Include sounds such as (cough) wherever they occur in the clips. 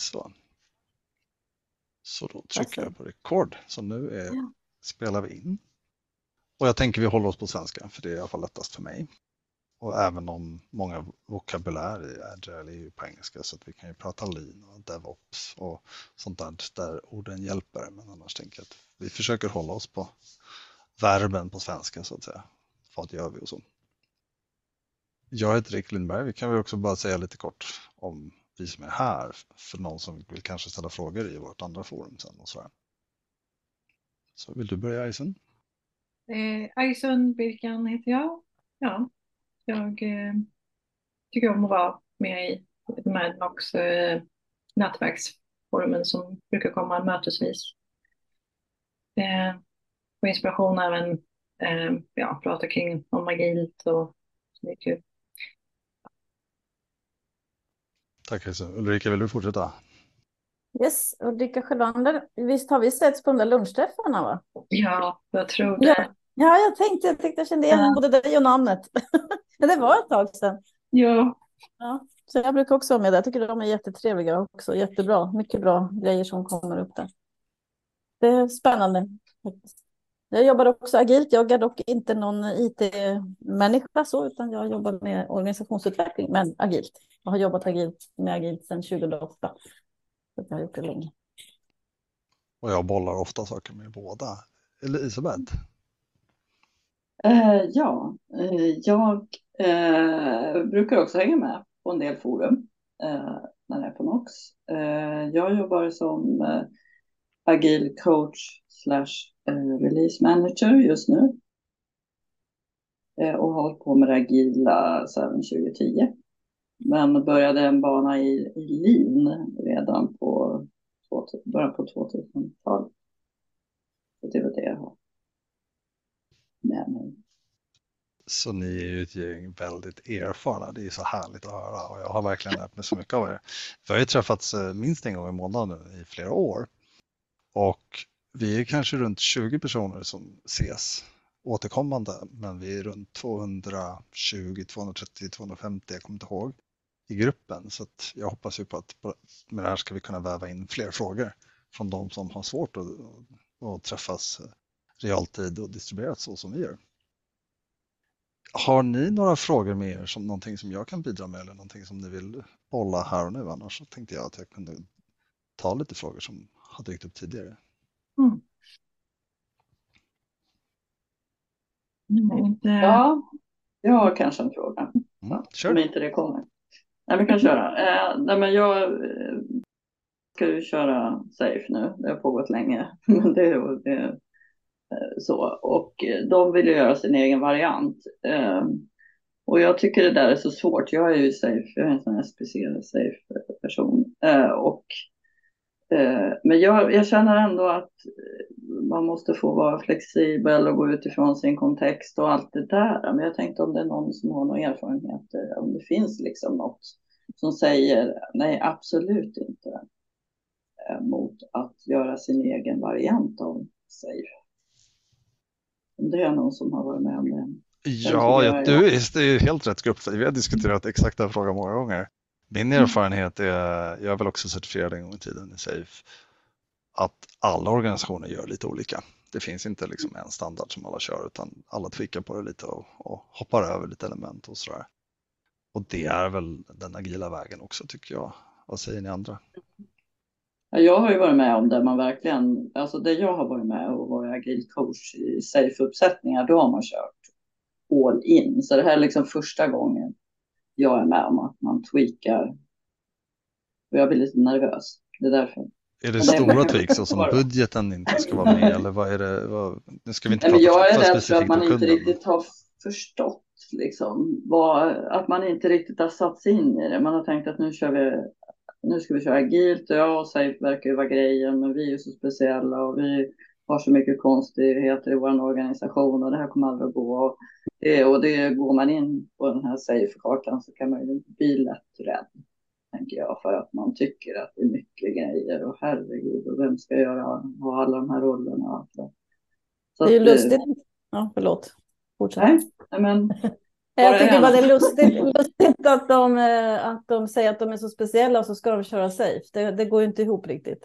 Så. Så då trycker jag på rekord. Så nu är, Ja. spelar vi in. Och jag tänker vi håller oss på svenska för det är i alla fall lättast för mig. Och även om många vokabulär i Agile är ju på engelska så att vi kan ju prata lean och DevOps och sånt där där orden hjälper. Men annars tänker jag att vi försöker hålla oss på verben på svenska så att säga. Vad gör vi och så. Jag heter Rick Lindberg. Vi kan väl också bara säga lite kort om vi som är här för någon som vill kanske ställa frågor i vårt andra forum sen och sådär. Så vill du börja Ison? Eh, Birkan heter jag. Ja, jag eh, tycker om att vara med i Madnox eh, nätverksforumen som brukar komma mötesvis. Eh, och inspiration även eh, ja, prata kring om agilt och så det är kul. Tack Ison. Ulrika, vill du fortsätta? Yes, Ulrika Sjölander. Visst har vi setts på de där lunchträffarna va? Ja, jag tror det. Ja, ja jag tänkte, jag tänkte jag kände igen Ja. både dig och namnet. (laughs) Men det var ett tag sedan. Ja, Ja, så jag brukar också vara med där. Jag tycker de är jättetrevliga också. Jättebra. Mycket bra grejer som kommer upp där. Det är spännande. faktiskt. Jag jobbar också agilt. Jag är dock inte någon IT-människa så, utan jag jobbar med organisationsutveckling, men agilt. Jag har jobbat agilt med agilt sedan 2008. Så jag har gjort det länge. Och jag bollar ofta saker med båda. Eller Isabeth? Eh, ja, eh, jag eh, brukar också hänga med på en del forum eh, när jag är på Nox. Eh, jag jobbar som eh, agil coach slash eh, release manager just nu. Eh, och har hållit på med det agila sedan 2010. Men började en bana i, i lean redan på början på 2000-talet. Så det var det jag har med mig. Så ni är ju ett gäng väldigt erfarna. Det är så härligt att höra och jag har verkligen lärt mig så mycket av er. Vi har ju träffats eh, minst en gång i månaden nu i flera år. Och vi är kanske runt 20 personer som ses återkommande, men vi är runt 220, 230, 250, jag kommer inte ihåg, i gruppen. Så att jag hoppas ju på att med det här ska vi kunna väva in fler frågor från de som har svårt att, att träffas realtid och distribuerat så som vi gör. Har ni några frågor med er som någonting som jag kan bidra med eller någonting som ni vill bolla här och nu? Annars så tänkte jag att jag kunde ta lite frågor som har dykt upp tidigare. Mm. Inte... Ja, jag har kanske en fråga. Mm, Om kör! inte det kommer. Nej, vi kan köra. Eh, nej, men jag eh, ska ju köra safe nu. Det har pågått länge. (laughs) Men det, är- det, är, eh, så. Och eh, de vill ju göra sin egen variant. Eh, och jag tycker det där är så svårt. Jag är ju safe. Jag är en sån här speciell safe person. Eh, och, men jag, jag känner ändå att eh, man måste få vara flexibel och gå utifrån sin kontext och allt det där. Men jag tänkte om det är någon som har några erfarenheter, om det finns liksom något som säger nej, absolut inte eh, mot att göra sin egen variant av save. Om det är någon som har varit med om det. Ja, du det är helt rätt grupp. Vi har diskuterat exakt den frågan många gånger. Min erfarenhet är, jag är väl också certifierad en gång i tiden i SAFE, att alla organisationer gör lite olika. Det finns inte liksom en standard som alla kör utan alla tweakar på det lite och, och hoppar över lite element och sådär. Och det är väl den agila vägen också tycker jag. Vad säger ni andra? Ja, Jag har ju varit med om det man verkligen, alltså det jag har varit med och varit agil coach i safe-uppsättningar, då har man kört all in. Så det här är liksom första gången jag är med om att man tweakar. Och jag blir lite nervös. Det är därför. Är det stora tweaks som budgeten inte ska vara med eller vad är det? Vad, nu ska vi inte Nej, men prata jag är rädd för att man inte riktigt har förstått liksom, vad, att man inte riktigt har satt sig in i det. Man har tänkt att nu kör vi, nu ska vi köra agilt och ja, safe verkar ju vara grejen, men vi är ju så speciella och vi har så mycket konstigheter i vår organisation och det här kommer aldrig att gå. Och det, och det går man in på den här safe-kartan så kan man ju bli lätt rädd, tänker jag, för att man tycker att det är mycket grejer och herregud, och vem ska göra, ha alla de här rollerna? och allt det. Så Det är ju lustigt. Ja, förlåt. Fortsätt. Nej, nej, men Jag tycker bara det är lustigt, lustigt att, de, eh, att de säger att de är så speciella och så ska de köra safe. Det, det går ju inte ihop riktigt.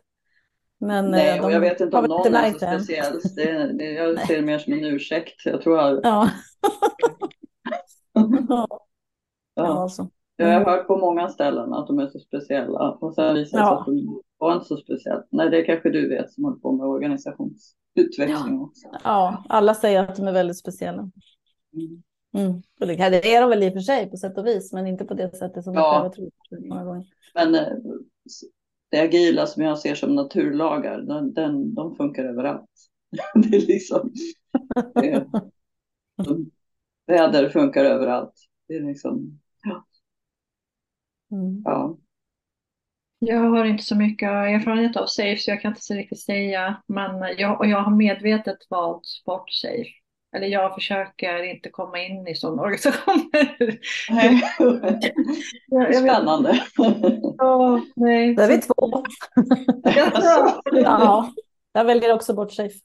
Men Nej, de och jag vet inte om någon är så speciell. Det, det, jag ser det mer som en ursäkt. Jag tror jag, Ja. (laughs) ja. ja. alltså. jag har hört på många ställen att de är så speciella och sen visar det sig Ja. att de var inte så speciella. Nej, det kanske du vet som håller på med organisationsutveckling också. ja, alla säger att de är väldigt speciella. Mm. Mm. Det, är de väl i och för sig på sätt och vis, men inte på det sättet som Ja. jag tror. Men eh, det agila som jag ser som naturlagar, den, den, de funkar överallt. (laughs) Det är liksom, det, de, väder funkar överallt. Det är liksom, Mm. ja. Jag har inte så mycket erfarenhet av Safe så jag kan inte så riktigt säga. Men jag, och jag har medvetet valt bort Safe. Eller jag försöker inte komma in i sådana (laughs) organisationer. (laughs) Spännande. ja, nej. Där är vi två. Ja, (laughs) Ja, jag väljer också bort safe.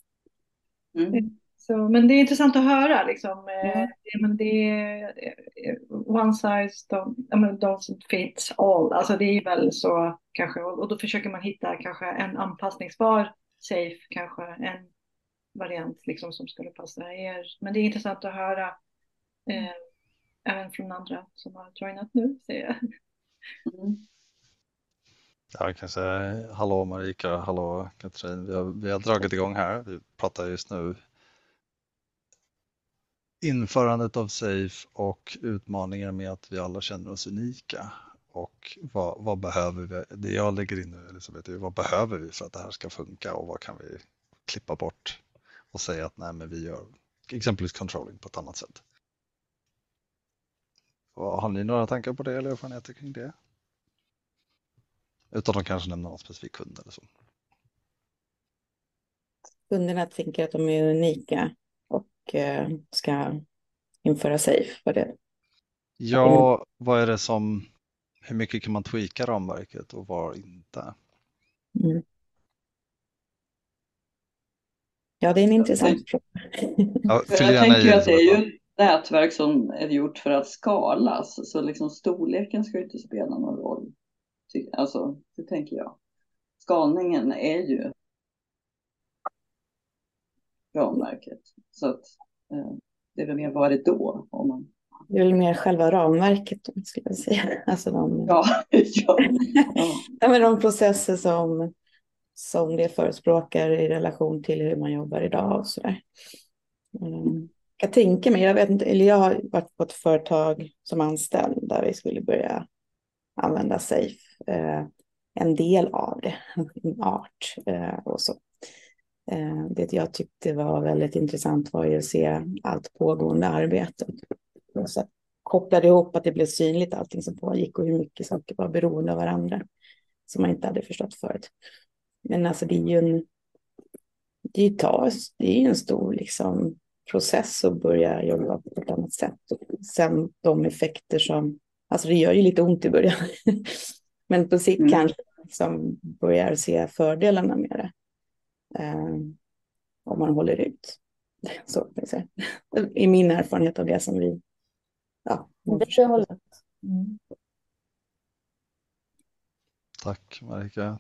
Mm. Så, men det är intressant att höra liksom. eh, Mm. det- Men det är eh, one size don't, I mean, doesn't fit all. Alltså det är väl så kanske. Och och då försöker man hitta kanske en anpassningsbar safe, kanske en variant liksom som skulle passa er. Men det är intressant att höra eh, även från andra som har joinat nu. Ser jag. Mm. Ja, jag kan säga hallå Marika, hallå Katrin. Vi har, vi har dragit igång här. Vi pratar just nu införandet av SAFE och utmaningar med att vi alla känner oss unika. Och vad, vad behöver vi? Det jag lägger in nu Elisabeth, är vad behöver vi för att det här ska funka och vad kan vi klippa bort och säga att nej, men vi gör exempelvis controlling på ett annat sätt. Har ni några tankar på det eller erfarenheter kring det? Utan att kanske nämna någon specifik kund eller så. kunderna tänker att de är unika och eh, ska införa safe. Var det? Ja, vad är det som, hur mycket kan man tweaka ramverket och var inte? Mm. Ja, det är en intressant fråga. (laughs) Ja, jag tänker att det är ju ett nätverk som är gjort för att skalas. Så liksom storleken ska ju inte spela någon roll. Alltså, det tänker jag. Skalningen är ju ramverket. Så att eh, det är väl mer vad är det då? Om man... Det är väl mer själva ramverket, skulle jag säga. (laughs) Alltså de, Ja, ja, (laughs) ja. ja, men de processer som, som det förespråkar i relation till hur man jobbar idag och sådär. Mm. Jag tänker mig, jag vet inte, eller jag har varit på ett företag som anställd där vi skulle börja använda Safe. Eh, en del av det, (laughs) en art eh, och så. Eh, det jag tyckte var väldigt intressant var ju att se allt pågående arbete. Och så kopplade ihop att det blev synligt allting som pågick och hur mycket saker var beroende av varandra. Som man inte hade förstått förut. Men alltså det är ju en, det är ju ta, det är en stor liksom, process att börja jobba på ett annat sätt. Och sen de effekter som, alltså det gör ju lite ont i början. (laughs) Men på sikt Mm. kanske som börjar se fördelarna med det. Eh, om man håller ut. (laughs) Så kan jag säga. I min erfarenhet av det som vi ja, Det hållet. Mm. Tack Marika.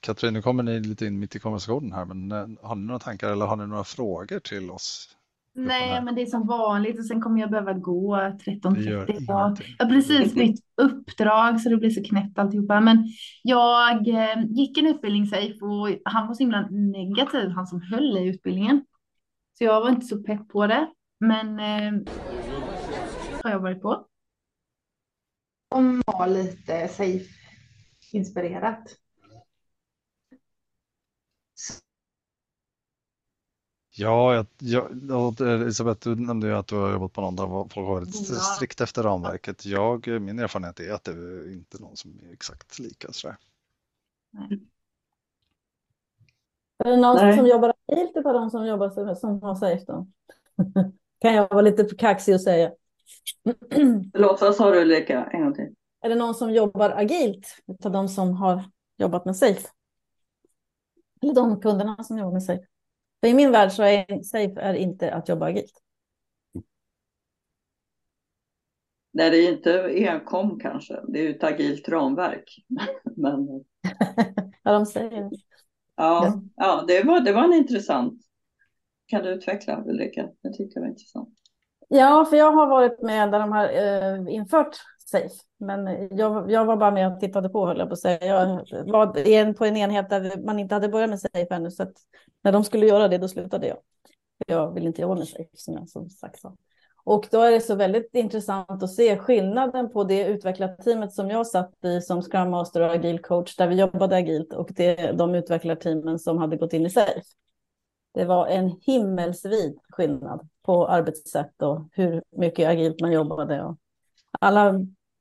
Katrin, nu kommer ni lite in mitt i konversationen här, men eh, har ni några tankar eller har ni några frågor till oss? Nej, men det är som vanligt och sen kommer jag behöva gå Det gör 13.30. Jag har precis bytt uppdrag så det blir så knäppt alltihopa. Men jag eh, gick en utbildning safe och han var så himla negativ, han som höll i utbildningen. Så jag var inte så pepp på det. Men eh, har jag varit på. Som var lite safe inspirerat. Ja, jag, jag, Elisabeth, du nämnde ju att du har jobbat på någon där folk har varit Ja. strikt efter ramverket. Jag, min erfarenhet är att det är inte någon som är exakt lika sådär. Är det någon Nej. som jobbar agilt utav de som jobbar som, som har safe då? (laughs) kan jag vara lite kaxig och säga. (clears throat) Förlåt, vad sa du Ulrika? En gång till. Är det någon som jobbar agilt utav de som har jobbat med safe? Eller de kunderna som jobbar med safe? För i min värld så är safe är inte att jobba agilt. Nej, det är inte enkom kanske. Det är ju ett agilt ramverk. (laughs) Men (laughs) Ja, de säger det. ja, ja det, var, det var en intressant. Kan du utveckla Ulrika? Det tyckte jag var intressant. Ja, för jag har varit med där de har eh, infört Safe. Men jag, jag var bara med och tittade på, höll jag på att säga. Jag var en, på en enhet där man inte hade börjat med Safe ännu. Så att när de skulle göra det, då slutade jag. Jag vill inte jobba med Safe, som jag som sagt sa. Och då är det så väldigt intressant att se skillnaden på det utvecklarteamet som jag satt i som Scrum Master och agil coach, där vi jobbade agilt, och det, de utvecklarteamen som hade gått in i Safe. Det var en himmelsvid skillnad på arbetssätt och hur mycket agilt man jobbade. Och alla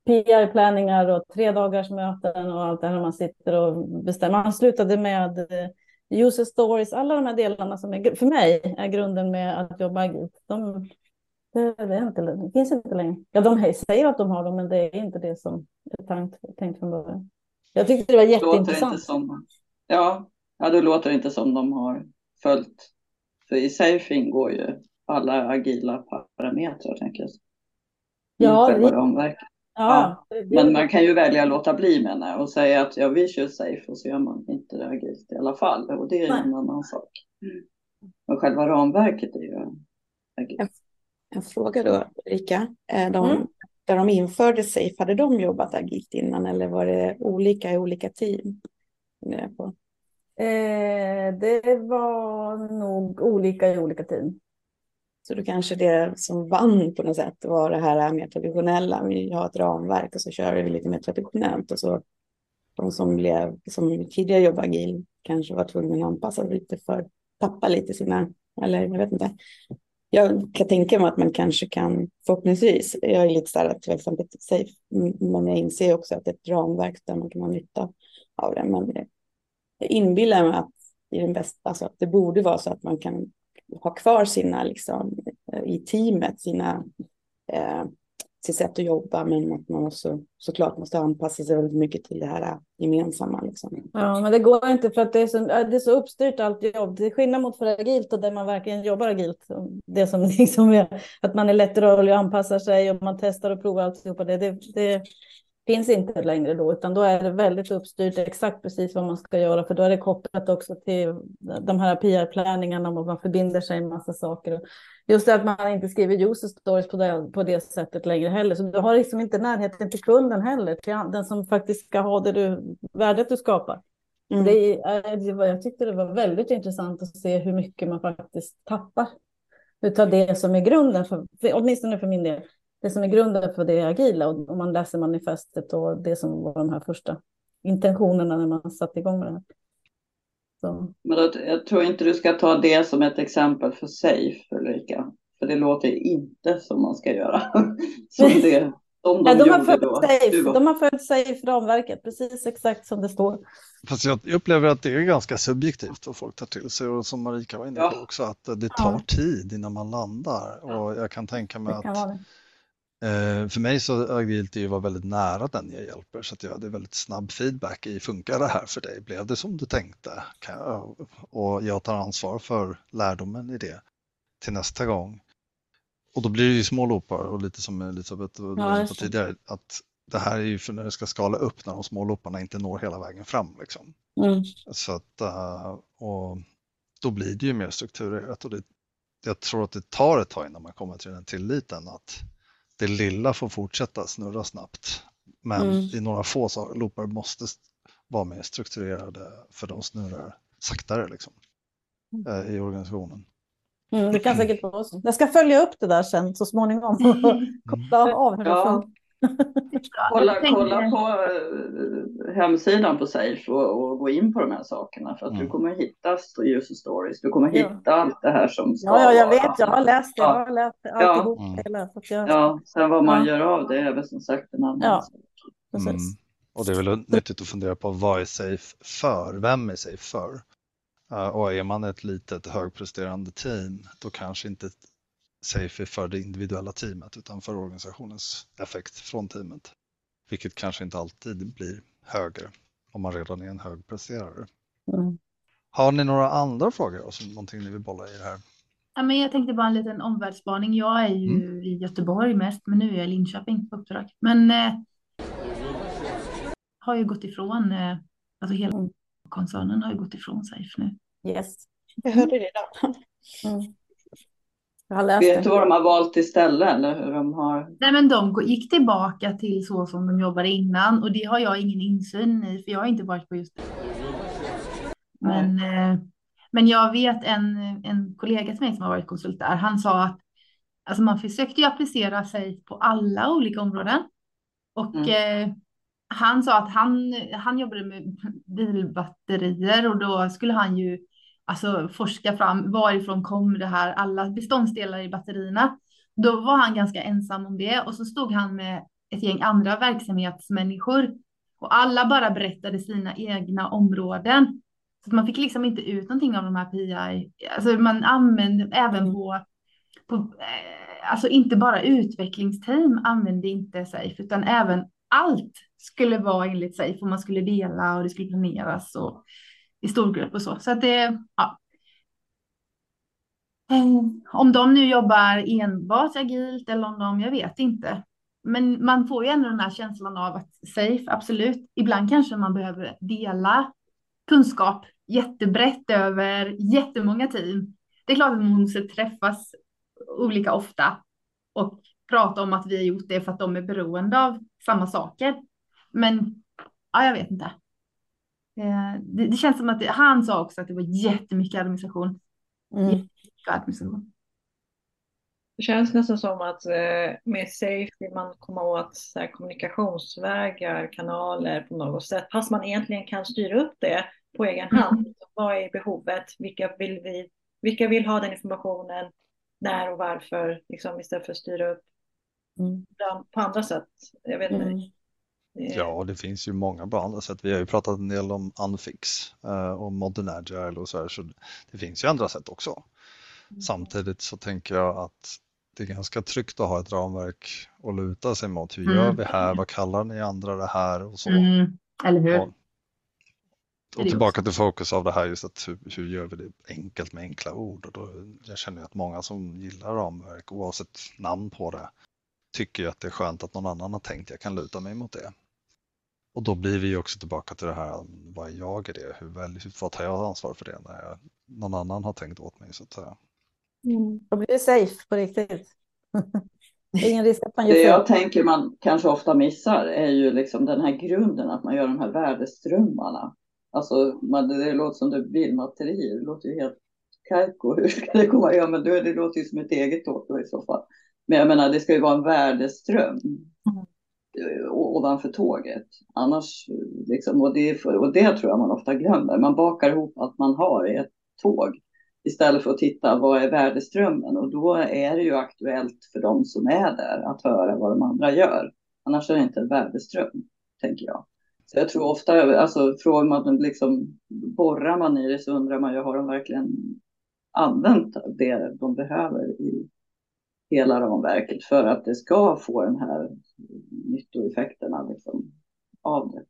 PR-planningar och tre dagars möten och allt det här man sitter och bestämmer. Man slutade med eh, user stories, alla de här delarna som är, för mig är grunden med att jobba agilt. De, det, det, inte, det finns inte längre. Ja, de säger att de har dem, men det är inte det som är tänkt, tänkt från början. Jag tyckte det var jätteintressant. Låter som, ja, ja, då låter det inte som de har följt. För i Safe ingår ju alla agila parametrar, tänker jag. Ja, det- ramverket. Ja, Men man kan ju välja att låta bli menar jag och säga att ja, vi kör safe och så gör man inte det agilt i alla fall. Och det är Nej. en annan sak. Men själva ramverket är ju agilt. En fråga då, Rika. Eh, De, Mm. Där de införde Safe, hade de jobbat agilt innan eller var det olika i olika team? Eh, det var nog olika i olika team. Så då kanske det som vann på något sätt var det här mer traditionella. Vi har ett ramverk och så kör vi lite mer traditionellt. Och så de som, blev, som tidigare jobbade agil kanske var tvungna att anpassa sig lite för tappa lite sina, eller jag vet inte. Jag kan tänka mig att man kanske kan, förhoppningsvis, jag är lite så här tveksam till safe, men jag inser också att det är ett ramverk där man kan ha nytta av det. Men jag inbillar mig att i den bästa, alltså att det borde vara så att man kan ha kvar sina, liksom, eh, i teamet, sina, eh, sitt sätt att jobba, men att man också såklart måste anpassa sig väldigt mycket till det här eh, gemensamma. Liksom. Ja, men det går inte för att det är så, eh, det är så uppstyrt allt jobb. Det är skillnad mot för agilt och där man verkligen jobbar agilt. Det som (laughs) liksom är att man är lättrörlig och anpassar sig och man testar och provar alltihopa. Det, det, det finns inte längre då, utan då är det väldigt uppstyrt exakt precis vad man ska göra, för då är det kopplat också till de här PR-planningarna och man förbinder sig en massa saker. Just det att man inte skriver user stories på det, på det sättet längre heller, så du har liksom inte närheten till kunden heller, till den som faktiskt ska ha det du, värdet du skapar. Mm. Det, det var, jag tyckte det var väldigt intressant att se hur mycket man faktiskt tappar utav det som är grunden, för, åtminstone för min del, det som är grunden för det agila. Och om man läser manifestet och det som var de här första intentionerna när man satte igång med det här. Så, Men då, jag tror inte du ska ta det som ett exempel för safe Ulrika. För det låter inte som man ska göra. (laughs) som det, de, ja, de, har följt då. safe, Du var- de har följt safe-ramverket, precis exakt som det står. Fast jag upplever att det är ganska subjektivt vad folk tar till sig och som Marika var inne på Ja. också att det tar Ja. tid innan man landar och jag kan tänka mig Det kan att vara det. För mig så agilt är ju att vara väldigt nära den jag hjälper så att jag hade väldigt snabb feedback i funkar det här för dig? Blev det som du tänkte? Jag, och jag tar ansvar för lärdomen i det till nästa gång. Och då blir det ju små loopar och lite som Elisabeth var Ja, inne på tidigare att det här är ju för när det ska skala upp när de små looparna inte når hela vägen fram. Liksom. Mm. Så att, eh, och då blir det ju mer strukturerat och det, jag tror att det tar ett tag innan man kommer till den tilliten att det lilla får fortsätta snurra snabbt. Men Mm. i några få loopar måste st- vara mer strukturerade för de snurrar saktare liksom, eh, i organisationen. Mm, det kan säkert vara så. Jag ska följa upp det där sen så småningom och (laughs) koppla av hur det funkar. Kolla, kolla på eh, hemsidan på Safe och, och gå in på de här sakerna för att du Mm. kommer hitta user stories. Du kommer Ja. hitta allt det här som ska Ja, ja, jag vet. Jag har läst det. Jag har läst Ja. alltihop. Mm. hela, jag, Ja, sen vad man Ja. gör av det är väl som sagt en annan Ja. sak. precis. Mm. Och det är väl nyttigt att fundera på vad är safe för? Vem är safe för? Och är man ett litet högpresterande team då kanske inte safe för det individuella teamet utan för organisationens effekt från teamet. Vilket kanske inte alltid blir högre om man redan är en högpresterare. Mm. Har ni några andra frågor? Alltså, någonting ni vill bolla i det här? Ja, men jag tänkte bara en liten omvärldsspaning. Jag är ju Mm. i Göteborg mest, men nu är jag i Linköping på uppdrag. Men eh, har ju gått ifrån, eh, alltså hela koncernen har ju gått ifrån Safe nu. Yes. Jag hörde det idag. Mm. Jag har läst Vet det. du vad de har valt istället eller hur de har? Nej, men de gick tillbaka till så som de jobbade innan och det har jag ingen insyn i, för jag har inte varit på just det. Men, eh, men jag vet en, en kollega till mig som har varit konsult där, han sa att alltså man försökte ju applicera sig på alla olika områden. Och Mm. eh, han sa att han, han jobbade med bilbatterier och då skulle han ju alltså forska fram varifrån kom det här, alla beståndsdelar i batterierna. Då var han ganska ensam om det och så stod han med ett gäng andra verksamhetsmänniskor och alla bara berättade sina egna områden. Så att man fick liksom inte ut någonting av de här PI. Alltså man använde även på, på eh, alltså inte bara utvecklingsteam använde inte Safe utan även allt skulle vara enligt Safe och man skulle dela och det skulle planeras och i storgrupp och så. Så att det, ja. Eh, om de nu jobbar enbart agilt eller om de, jag vet inte. Men man får ju ändå den här känslan av att safe, absolut. Ibland kanske man behöver dela kunskap jättebrett över jättemånga team. Det är klart att man måste träffas olika ofta och prata om att vi har gjort det för att de är beroende av samma saker. Men ja, jag vet inte. Eh, Det, det känns som att det, han sa också att det var jättemycket administration. Mm. Mycket administration. Det känns nästan som att eh, med Safe vill man komma åt så här, kommunikationsvägar, kanaler på något sätt. Fast man egentligen kan styra upp det på egen Mm. hand. Vad är behovet? Vilka vill, vi, vilka vill ha den informationen? När och varför? Liksom, istället för att styra upp Mm. på andra sätt. Jag vet inte. Mm. Eh, Ja, och det finns ju många bra andra sätt. Vi har ju pratat en del om Unfix eh, och Modern Agile och så här, så det finns ju andra sätt också. Samtidigt så tänker jag att det är ganska tryggt att ha ett ramverk att luta sig mot. Hur gör Mm. vi här? Vad kallar ni andra det här? Och så. Mm, eller hur? Och det tillbaka till fokus av det här just att hur, hur gör vi det enkelt med enkla ord? Och då, jag känner att många som gillar ramverk oavsett namn på det tycker att det är skönt att någon annan har tänkt jag kan luta mig mot det. Och då blir vi ju också tillbaka till det här, vad är jag i det? Hur, väl, vad tar jag ansvar för det när jag, någon annan har tänkt åt mig så att säga. Mm. Då blir det safe på riktigt. (laughs) Det är ingen risk att man Det gör fel. jag tänker man kanske ofta missar är ju liksom den här grunden att man gör de här värdeströmmarna. Alltså man, det låter som det bilbatterier, det låter ju helt kajko. (laughs) Hur ska det komma? Ja men det, det låter ju som ett eget tåg då i så fall. Men jag menar det ska ju vara en värdeström eh, Eh, ovanför tåget. Annars eh, liksom, och det, och det tror jag man ofta glömmer. Man bakar ihop allt man har i ett tåg istället för att titta vad är värdeströmmen och då är det ju aktuellt för de som är där att höra vad de andra gör. Annars är det inte en värdeström, tänker jag. Så jag tror ofta, alltså frågar man liksom, borrar man i det så undrar man ju, har de verkligen använt det de behöver i hela ramverket för att det ska få den här nyttoeffekterna liksom, av det.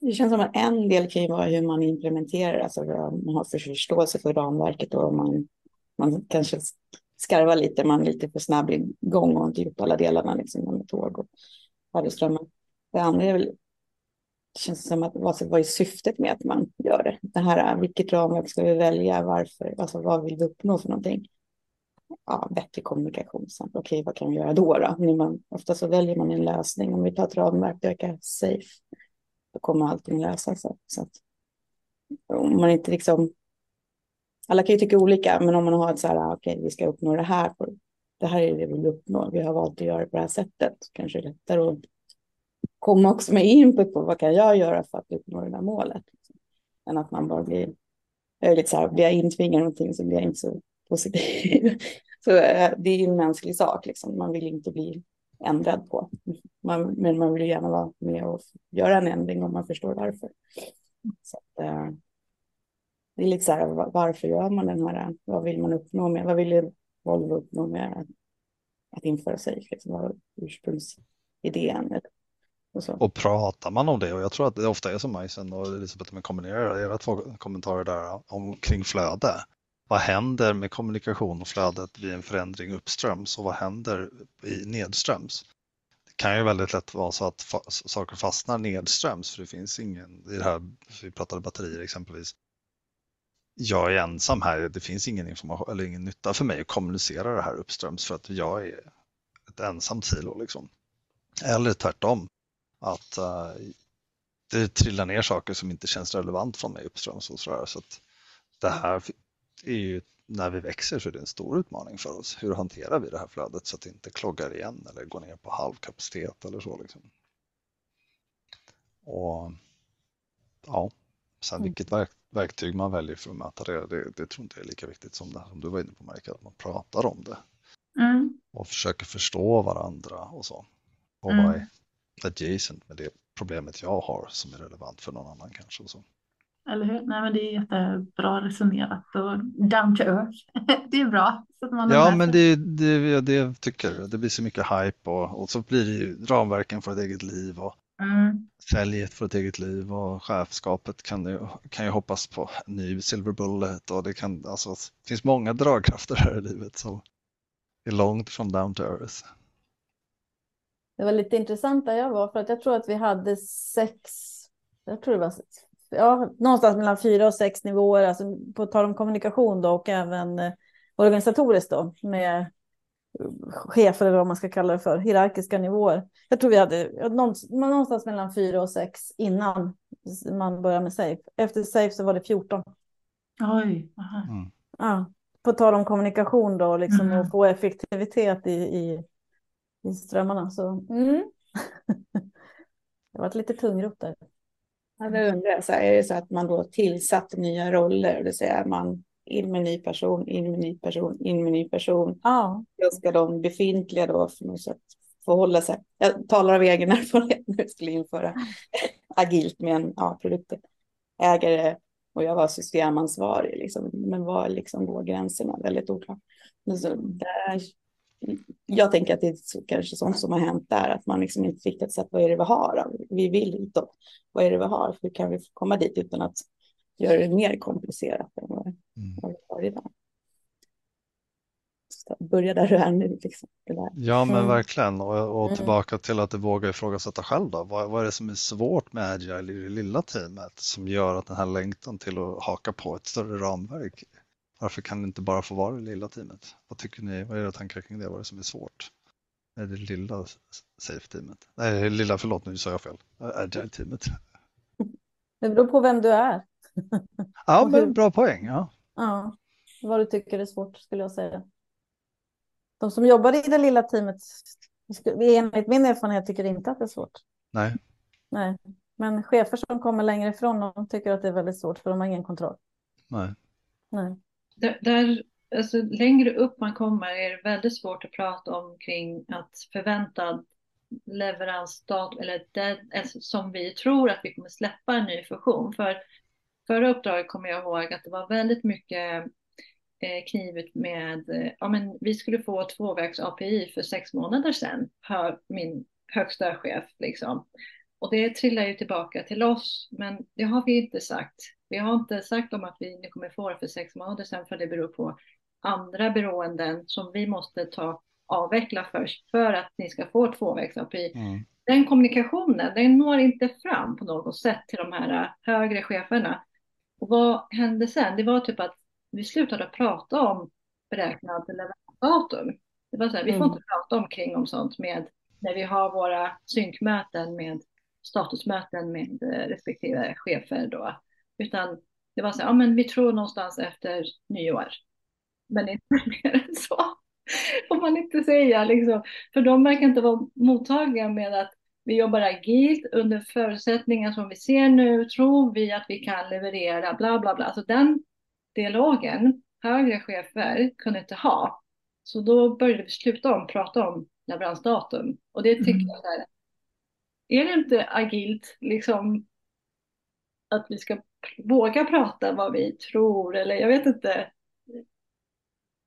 Det känns som att en del kan ju vara hur man implementerar, alltså man har för förståelse för ramverket och man, man kanske skarvar lite, man är lite för snabb igång och inte gjort alla delarna liksom med tåg och arbetsströmmar. Det andra är väl, det känns som att vad, vad är syftet med att man gör det? Det här, vilket ramverk ska vi välja, varför, alltså vad vill vi uppnå för någonting? Ja, bättre kommunikation. Sen. Okej, vad kan vi göra då? då? Man, ofta så väljer man en lösning. Om vi tar ett ramverk, det verkar safe då kommer allting lösa sig. Så att, om man inte liksom, alla kan ju tycka olika, men om man har ett så här, ah, okej, vi ska uppnå det här, det här är det vi vill uppnå, vi har valt att göra det på det här sättet, Kanske kanske det lättare att komma också med input på vad kan jag göra för att uppnå det här målet. Än att man bara blir, jag är lite så här, blir jag intvingad någonting så blir jag inte så positiv. (laughs) så eh, det är ju en mänsklig sak, liksom. man vill inte bli ändrad på. Man, men man vill gärna vara med och göra en ändring om man förstår varför. Så att, eh, det är lite så här, varför gör man den här, vad vill man uppnå med, vad vill Volvo uppnå med att, att införa sig, liksom, vad är ursprungsidén? Och, så. och pratar man om det och jag tror att det ofta är som Majsen och Elisabeth men kombinerar era två kommentarer där om, kring flöde vad händer med kommunikation och flödet vid en förändring uppströms och vad händer i nedströms? Det kan ju väldigt lätt vara så att fa saker fastnar nedströms för det finns ingen, i det här, vi pratade batterier exempelvis, jag är ensam här, det finns ingen information eller ingen nytta för mig att kommunicera det här uppströms för att jag är ett ensamt silo liksom. Eller tvärtom, att uh, det trillar ner saker som inte känns relevant från mig uppströms och sådär. Så att det här är ju, när vi växer så är det en stor utmaning för oss. Hur hanterar vi det här flödet så att det inte kloggar igen eller går ner på halvkapacitet eller så liksom. Och ja, sen mm. vilket verk, verktyg man väljer för att möta det, det, det tror inte jag är lika viktigt som det som du var inne på Marika, att man pratar om det. Mm. Och försöker förstå varandra och så. Och mm. vad är adjacent med det problemet jag har som är relevant för någon annan kanske. Och så. Eller hur? Nej, men det är jättebra resonerat och down to earth. (laughs) det är bra. Så att man ja, men det, det, det jag tycker det blir så mycket hype och, och så blir det ju ramverken för ett eget liv och mm. säljet för ett eget liv och chefskapet kan ju, kan ju hoppas på ny silver bullet och det kan, alltså, det finns många dragkrafter här i livet som är långt från down to earth. Det var lite intressant där jag var för att jag tror att vi hade sex, jag tror det var ja, någonstans mellan fyra och sex nivåer, alltså på tal om kommunikation då och även eh, organisatoriskt då med chefer eller vad man ska kalla det för, hierarkiska nivåer. Jag tror vi hade någonstans mellan fyra och sex innan man började med SAFE. Efter SAFE så var det 14. Oj, mm. ja, På tal om kommunikation då, liksom mm. och få effektivitet i, i, i strömmarna. Så, mm. (laughs) det varit lite tungrot där. Ja, det undrar jag, så här, är det så att man då tillsatt nya roller, det vill säga man in med ny person, in med ny person, in med ny person. Ja. Då ska de befintliga då för något sätt förhålla sig. Jag talar av egen (laughs) erfarenhet när jag skulle införa (laughs) agilt med en ja, produktägare och jag var systemansvarig. Liksom. Men var liksom går gränserna? Väldigt oklart. där jag tänker att det är kanske sånt som har hänt där, att man liksom inte riktigt sett vad är det vi har, vi vill hitåt, vad är det vi har, hur kan vi komma dit utan att göra det mer komplicerat än vad, mm. vad vi har idag. Så börja där du är nu. Liksom, ja men mm. verkligen och, och mm. tillbaka till att du vågar ifrågasätta själv då. Vad, vad är det som är svårt med Agile i det lilla teamet som gör att den här längtan till att haka på ett större ramverk varför kan det inte bara få vara det lilla teamet? Vad tycker ni? Vad är era tankar kring det? Vad är det som är svårt? Är det lilla safe-teamet? Nej, lilla, förlåt nu sa jag fel. Agile-teamet. (laughs) Det beror på vem du är. (laughs) Ja, men bra poäng. Ja. ja, vad du tycker är svårt skulle jag säga. De som jobbar i det lilla teamet, enligt min erfarenhet, tycker inte att det är svårt. Nej. Nej, men chefer som kommer längre ifrån, de tycker att det är väldigt svårt för de har ingen kontroll. Nej. Nej där, där alltså, längre upp man kommer är det väldigt svårt att prata om kring att förväntad leveransdatum, eller det, alltså, som vi tror att vi kommer släppa en ny funktion. För förra uppdraget kommer jag ihåg att det var väldigt mycket eh, knivigt med, eh, ja men vi skulle få tvåvägs API för sex månader sedan, hör min högsta chef liksom. Och det trillar ju tillbaka till oss, men det har vi inte sagt. Vi har inte sagt om att vi nu kommer få det för sex månader sedan, för det beror på andra beroenden som vi måste ta avveckla först för att ni ska få tvåvägs-API. Mm. Den kommunikationen, den når inte fram på något sätt till de här högre cheferna. Och vad hände sen? Det var typ att vi slutade prata om beräknad leveransdatum. Det var så här, vi får mm. inte prata omkring om sånt med när vi har våra synkmöten med statusmöten med eh, respektive chefer då. Utan det var så här, ja men vi tror någonstans efter nyår. Men inte (laughs) mer än så. Får man inte säga liksom. För de verkar inte vara mottagliga med att vi jobbar agilt under förutsättningar som vi ser nu. Tror vi att vi kan leverera bla bla bla. Alltså den dialogen högre chefer kunde inte ha. Så då började vi sluta om, prata om leveransdatum. Och det tycker mm. jag är, är det inte agilt liksom att vi ska våga prata vad vi tror eller jag vet inte.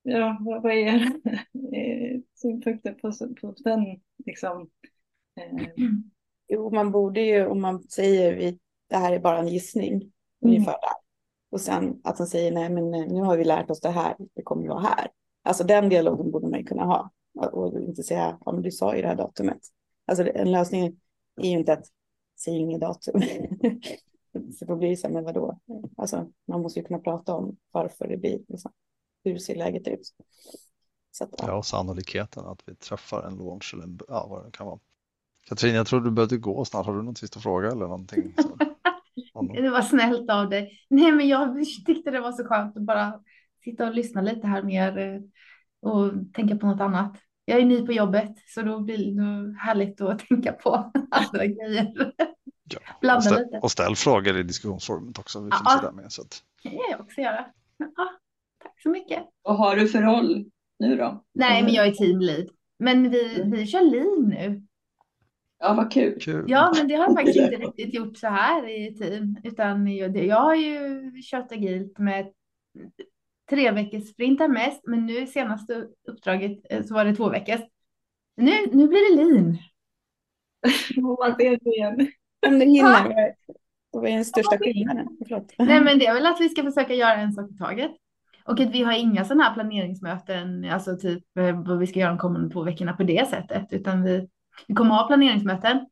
Ja, vad, vad är (laughs) eh, synpunkter på, på den liksom? Eh. Jo, man borde ju om man säger vi, det här är bara en gissning mm. ungefär där. Och sen att han säger nej men eh, nu har vi lärt oss det här, det kommer vara här. Alltså den dialogen borde man ju kunna ha. Och inte säga, ja men du sa ju det här datumet. Alltså en lösning är ju inte att säga inget datum. (laughs) så då blir det så här, men vadå? Alltså man måste ju kunna prata om varför det blir, liksom. hur ser läget ut? Så att, ja. Ja, sannolikheten att vi träffar en launch eller en, ja, vad det kan vara. Katrin, jag tror du behövde gå snart. Har du någon sista fråga eller någonting? (laughs) Så? Det var snällt av dig. Nej, men jag tyckte det var så skönt att bara sitta och lyssna lite här mer eh, och tänka på något annat. Jag är ny på jobbet så då blir det härligt att tänka på (laughs) andra grejer. Ja. Och, Blanda ställ, lite. och ställ frågor i diskussionsforumet också. Vi finns där med. Så att, Det kan jag också göra. Ja, tack så mycket. Vad har du för roll nu då? Nej, men jag är teamlead. Men vi, vi kör lean nu. Ja, vad kul. kul. Ja, men det har jag faktiskt inte riktigt gjort så här i team, utan jag, det- jag har ju kört agilt med tre veckors sprintar mest, men nu senaste uppdraget eh, så var det två veckors. Nu, nu blir det lean. Vad ser du igen? Om du hinner, vad är den största skillnaden? Förlåt. Nej, men det är väl att vi ska försöka göra en sak i taget. Och att vi har inga sådana här planeringsmöten, alltså typ eh, vad vi ska göra de kommande två veckorna på det sättet, utan vi, vi kommer ha planeringsmöten.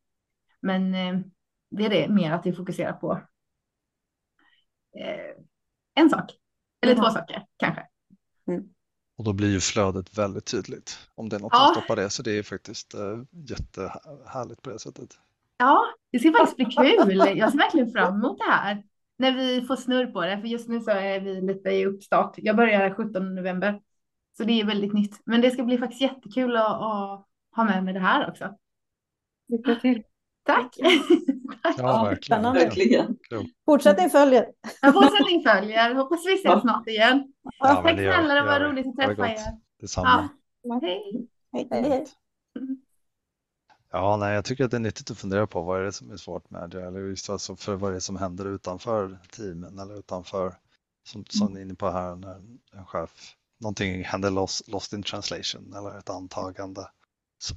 Men eh, det är det mer att vi fokuserar på eh, en sak, eller Jaha. två saker kanske. Och då blir ju flödet väldigt tydligt om det är något Ja. som stoppar det. Så det är faktiskt jättehärligt på det sättet. Ja, det ska faktiskt bli kul. Jag ser verkligen fram emot det här. När vi får snurr på det, för just nu så är vi lite i uppstart. Jag börjar 17 november, så det är väldigt nytt. Men det ska bli faktiskt jättekul att, att ha med mig det här också. Lycka till. Tack! (laughs) Ja, verkligen. Verkligen. Fortsättning följer. En fortsättning följer. Hoppas vi ses Ja. snart igen. Ja, Tack snälla, det var roligt att det träffa er. Detsamma. Ja. Hej! Hej, hej. Ja, nej, jag tycker att det är nyttigt att fundera på vad är det som är svårt med det eller just alltså för vad är det som händer utanför teamen eller utanför som, som ni är inne på här när en chef, någonting händer lost, lost in translation eller ett antagande. Så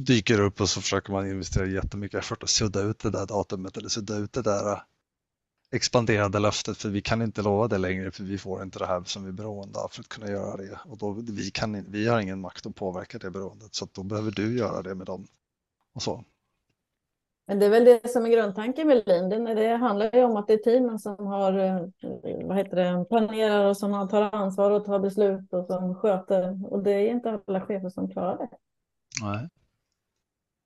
dyker upp och så försöker man investera jättemycket effort och sudda ut det där datumet eller sudda ut det där äh, expanderade löftet för vi kan inte lova det längre för vi får inte det här som vi är beroende av för att kunna göra det. Och då vi kan vi har ingen makt att påverka det beroendet så att då behöver du göra det med dem och så. Men det är väl det som är grundtanken med Lean. Det, handlar ju om att det är teamen som har, eh, vad heter det, planerar och som tar ansvar och tar beslut och som sköter. Och det är inte alla chefer som klarar det. Nej.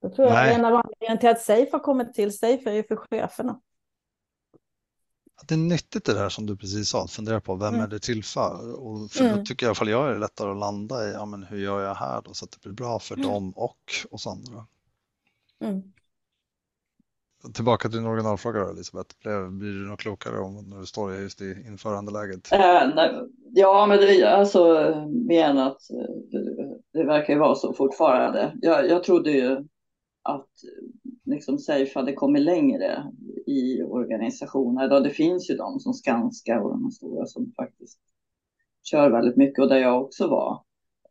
Jag tror jag Nej. en av anledningarna till att Safe har kommit till Safe är ju för cheferna. Att Det är nyttigt det där som du precis sa, att fundera på vem Mm. är det till för? Och för då Mm. tycker jag i alla fall jag är lättare att landa i, ja men hur gör jag här då så att det blir bra för Mm. dem och oss andra. Mm. Tillbaka till din originalfråga då Elisabeth, blir du något klokare om när du står just i införandeläget? Nej, ja, men det är alltså att eh, det, det verkar ju vara så fortfarande. Jag, jag trodde ju att liksom Safe hade kommit längre i organisationer. Då det finns ju de som Skanska och de stora som faktiskt kör väldigt mycket och där jag också var.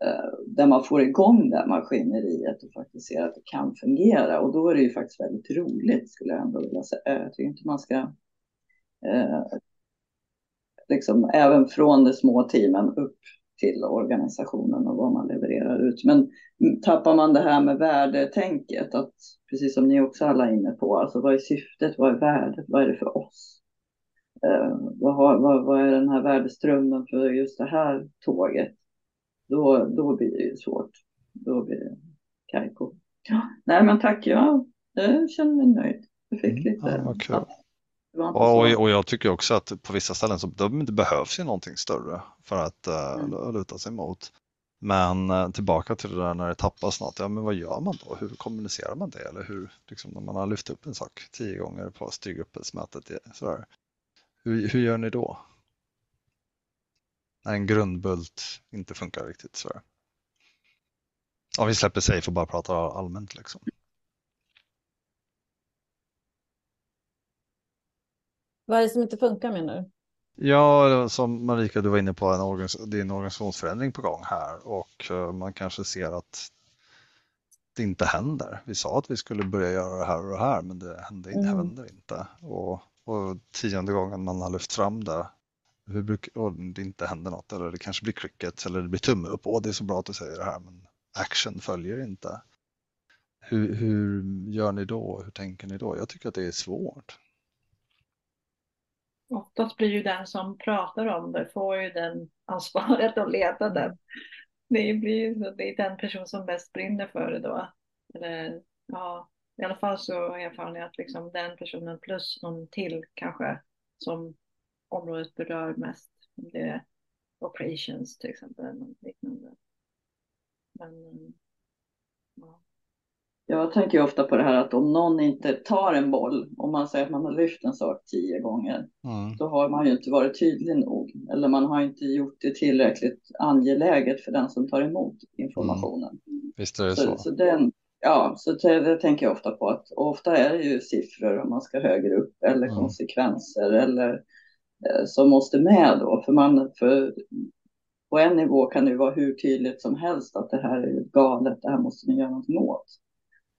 Eh, där man får igång det här maskineriet och faktiskt ser att det kan fungera. Och då är det ju faktiskt väldigt roligt skulle jag ändå vilja säga. Eh, jag tycker inte man ska eh, liksom även från de små teamen upp till organisationen och vad man levererar ut. Men tappar man det här med värdetänket, att precis som ni också alla är inne på, alltså vad är syftet, vad är värdet, vad är det för oss? Eh, vad, har, vad, vad är den här värdeströmmen för just det här tåget? Då, då blir det ju svårt. Då blir det kajko. Ja, nej men tack, jag, jag känner mig nöjd. Jag fick Mm, lite... ja, det var inte Och, och jag tycker också att på vissa ställen så det, behövs ju någonting större för att uh, Mm. luta sig mot. Men eh, tillbaka till det där när det tappas något, ja men vad gör man då? Hur kommunicerar man det? Eller hur, liksom när man har lyft upp en sak tio gånger på styrgruppsmötet, det- sådär. Hur, hur gör ni då? När en grundbult inte funkar riktigt sådär. Om vi släpper sig och bara pratar allmänt liksom. Vad är det som inte funkar menar du? Ja, som Marika, du var inne på, en organis- det är en organisationsförändring på gång här och eh, man kanske ser att det inte händer. Vi sa att vi skulle börja göra det här och det här, men det händer, Mm. händer inte. Och, och tionde gången man har lyft fram det hur brukar, och det inte händer något eller det kanske blir cricket eller det blir tumme upp. Åh, det är så bra att du säger det här men action följer inte. Hur, hur gör ni då? Hur tänker ni då? Jag tycker att det är svårt. Oftast blir ju den som pratar om det, får ju den ansvaret att leda den. Det blir ju det är den person som bäst brinner för det då. Eller, ja, I alla fall så har jag erfarenhet att liksom den personen plus någon till kanske som området berör mest. Om det är operations till exempel. Eller något liknande. Men, ja. Jag tänker ofta på det här att om någon inte tar en boll, om man säger att man har lyft en sak tio gånger, Mm. då har man ju inte varit tydlig nog. Eller man har inte gjort det tillräckligt angeläget för den som tar emot informationen. Visst är det Så, så. så, den, ja, så det, det tänker jag ofta på att ofta är det ju siffror om man ska högre upp eller Mm. konsekvenser eller som måste med då. För man, för på en nivå kan det vara hur tydligt som helst att det här är galet, det här måste ni göra någonting åt.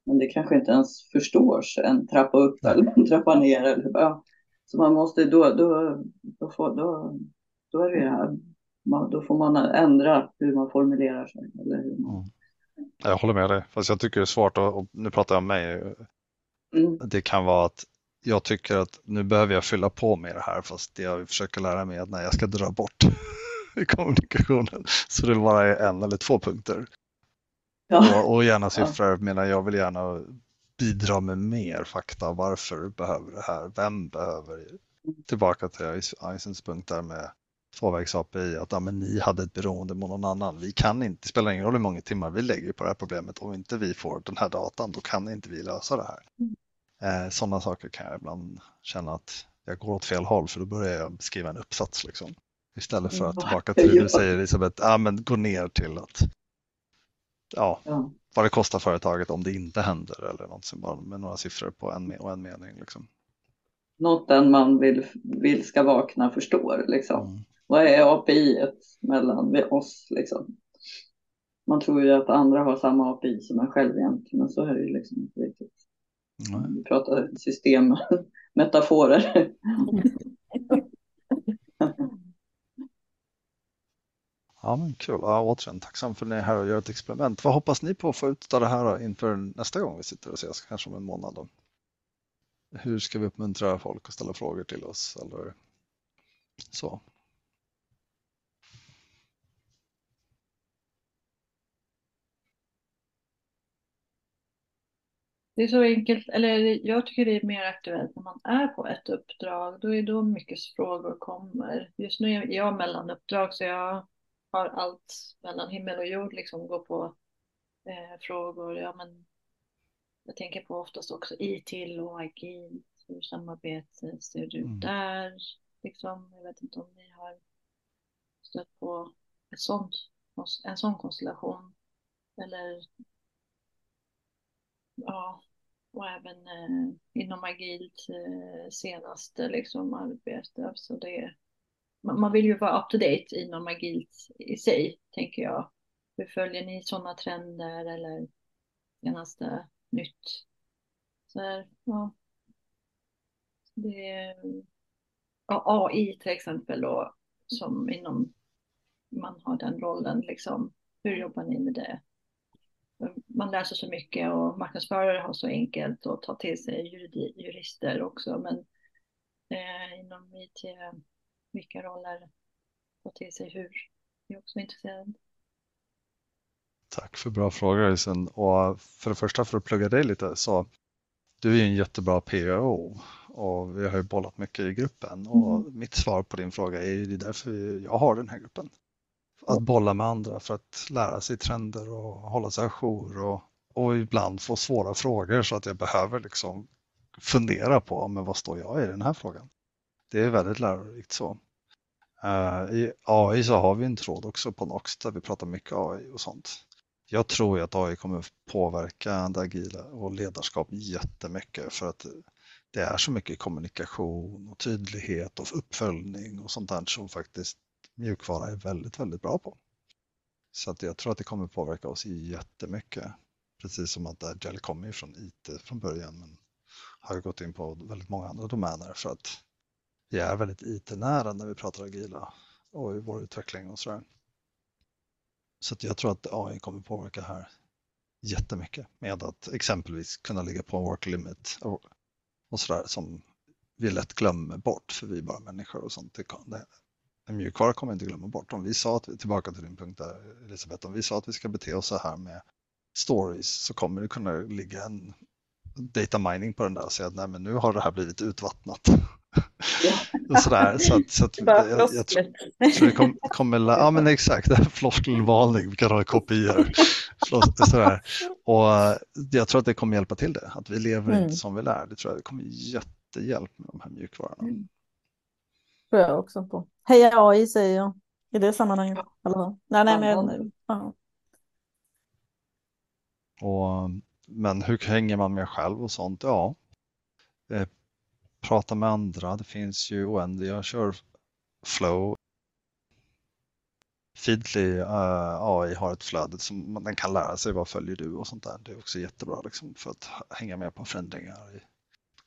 Men det kanske inte ens förstås en trappa upp Nej. eller en trappa ner. Eller, ja. Så man måste, då, då, då, får, då, då är det det här, man, då får man ändra hur man formulerar sig. Eller hur man, Mm. Jag håller med dig, fast jag tycker det är svårt att, och nu pratar jag om mig, mm. det kan vara att jag tycker att nu behöver jag fylla på med det här fast det jag försöker lära mig är att när jag ska dra bort (laughs) i kommunikationen så det bara är en eller två punkter. Ja. Och, och gärna siffror, menar jag vill gärna bidra med mer fakta. Varför behöver det här? Vem behöver? Tillbaka till Eisens punkt där med tvåvägs API, att ja, men ni hade ett beroende mot någon annan. Vi kan inte, det spelar ingen roll hur många timmar vi lägger på det här problemet. Om inte vi får den här datan, då kan inte vi lösa det här. Eh, Sådana saker kan jag ibland känna att jag går åt fel håll, för då börjar jag skriva en uppsats. Liksom. Istället för att Mm. tillbaka (laughs) till det du säger Elisabeth, ja, men gå ner till att ja, Ja. vad det kostar företaget om det inte händer eller något som bara med några siffror på en och en mening. Liksom. Något den man vill, vill ska vakna förstår. Liksom. Mm. Vad är API mellan oss? Liksom? Man tror ju att andra har samma API som en själv egentligen, men så är det ju liksom inte riktigt. Nej. Vi pratar systemmetaforer. (laughs) (laughs) Ja, men kul. Ja, återigen, tacksam för att ni är här och gör ett experiment. Vad hoppas ni på att få ut av det här inför nästa gång vi sitter och ses, kanske om en månad? Då? Hur ska vi uppmuntra folk att ställa frågor till oss? Eller så. Det är så enkelt, eller jag tycker det är mer aktuellt när man är på ett uppdrag. Då är då mycket frågor kommer. Just nu är jag mellan uppdrag så jag har allt mellan himmel och jord liksom gå på eh, frågor. Ja, men jag tänker på oftast också ITIL och agilt. Hur samarbetet ser ut Mm. där. Liksom, jag vet inte om ni har stött på ett sånt, en sån konstellation. Eller ja, och även eh, inom agilt eh, senaste liksom arbete. Så det, man, man vill ju vara up to date inom agilt i sig, tänker jag. Hur följer ni sådana trender eller senaste nytt? Så här, ja. Det är ja, AI till exempel då, som inom man har den rollen liksom. Hur jobbar ni med det? Man lär sig så mycket och marknadsförare har så enkelt att ta till sig jurister också. Men eh, inom IT, vilka roller ta till sig hur? Jag är också intresserad. Tack för bra frågor Isen. Och för det första för att plugga dig lite så du är ju en jättebra PO och vi har ju bollat mycket i gruppen och mitt svar på din fråga är ju det är därför jag har den här gruppen. Att bolla med andra för att lära sig trender och hålla sig ajour och, och ibland få svåra frågor så att jag behöver liksom fundera på men vad står jag i den här frågan. Det är väldigt lärorikt så. Uh, I AI så har vi en tråd också på Nox där vi pratar mycket AI och sånt. Jag tror ju att AI kommer påverka det agila och ledarskap jättemycket för att det är så mycket kommunikation och tydlighet och uppföljning och sånt där som faktiskt mjukvara är väldigt, väldigt bra på. Så att jag tror att det kommer påverka oss jättemycket. Precis som att Agile kommer ju från IT från början men har gått in på väldigt många andra domäner för att vi är väldigt IT-nära när vi pratar agila och i vår utveckling och sådär. Så att jag tror att AI kommer påverka här jättemycket med att exempelvis kunna ligga på en work limit och, och sådär som vi lätt glömmer bort för vi är bara människor och sånt. Det, mjukvara kommer inte glömma bort. Om vi sa att, tillbaka till din punkt där Elisabeth, om vi sa att vi ska bete oss så här med stories så kommer det kunna ligga en data mining på den där och säga att nej men nu har det här blivit utvattnat. (laughs) och sådär, så att, så att jag, jag, jag, tror, det kom, kommer, ja men exakt, floskelvalning, vi kan ha kopior. Sådär. Och jag tror att det kommer hjälpa till det, att vi lever mm. inte som vi lär. Det tror jag det kommer jättehjälp med de här mjukvarorna. Mm. Tror jag också på. Heja AI säger jag i det sammanhanget. Ja. Nej, nej, men, ja. Och, men hur hänger man med själv och sånt? Ja, eh, prata med andra. Det finns ju oändliga körflow. Feedly uh, eh, AI har ett flöde som den kan lära sig vad följer du och sånt där. Det är också jättebra liksom, för att hänga med på förändringar. I,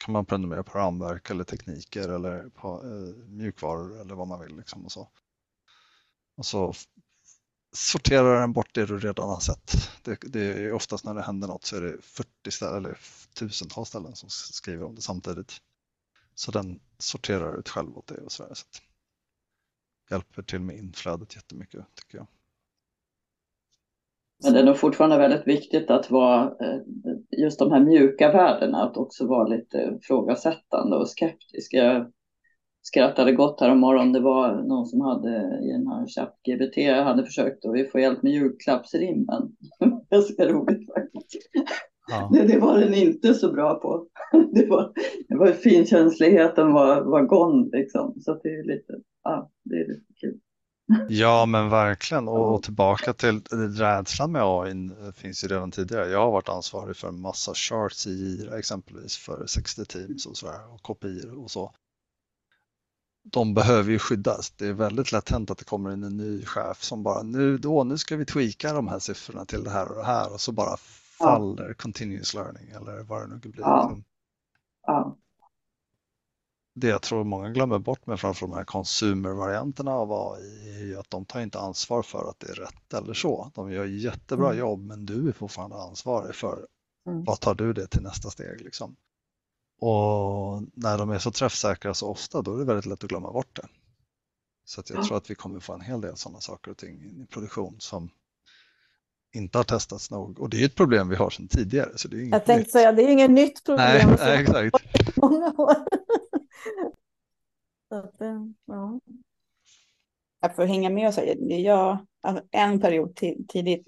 kan man prenumerera på ramverk eller tekniker eller på eh, mjukvaror eller vad man vill. Liksom, och så. Och så sorterar den bort det du redan har sett. Det, det, är oftast när det händer något så är det 40 ställen, eller tusentals ställen som skriver om det samtidigt. Så den sorterar ut själv åt det och så, så hjälper till med inflödet jättemycket tycker jag. Men det är nog fortfarande väldigt viktigt att vara eh, just de här mjuka värdena, att också vara lite frågasättande och skeptisk. Jag skrattade gott här om morgonen. Det var någon som hade i den här ChatGPT hade försökt att få hjälp med julklappsrimmen. (laughs) Ganska roligt faktiskt. Ja. Det, det, var den inte så bra på. (laughs) Det var, det var finkänsligheten var, var gone liksom. Så det är lite, ja, det är lite kul. Ja men verkligen och tillbaka till rädslan med AI finns ju redan tidigare. Jag har varit ansvarig för en massa charts i Gira exempelvis för 60 teams och sådär och kopior och så de behöver ju skyddas. Det är väldigt lätt hänt att det kommer in en ny chef som bara nu, då, nu ska vi tweaka de här siffrorna till det här och det här och så bara faller ja. continuous learning eller vad det nu blir. Ja. Ja. Det jag tror många glömmer bort med framför de här consumer-varianterna av AI är ju att de tar inte ansvar för att det är rätt eller så. De gör jättebra mm. jobb men du är fortfarande ansvarig för mm. vad tar du det till nästa steg liksom. Och när de är så träffsäkra så ofta då är det väldigt lätt att glömma bort det. Så att jag ja. tror att vi kommer få en hel del sådana saker och ting i produktion som inte har testats nog. Och det är ett problem vi har sedan tidigare. Så det är inget jag tänkte nytt. säga, det är inget nytt problem. Nej, nej exakt. (laughs) Många år. (laughs) att, eh, ja. För att hänga med och säga, jag, alltså en period tidigt,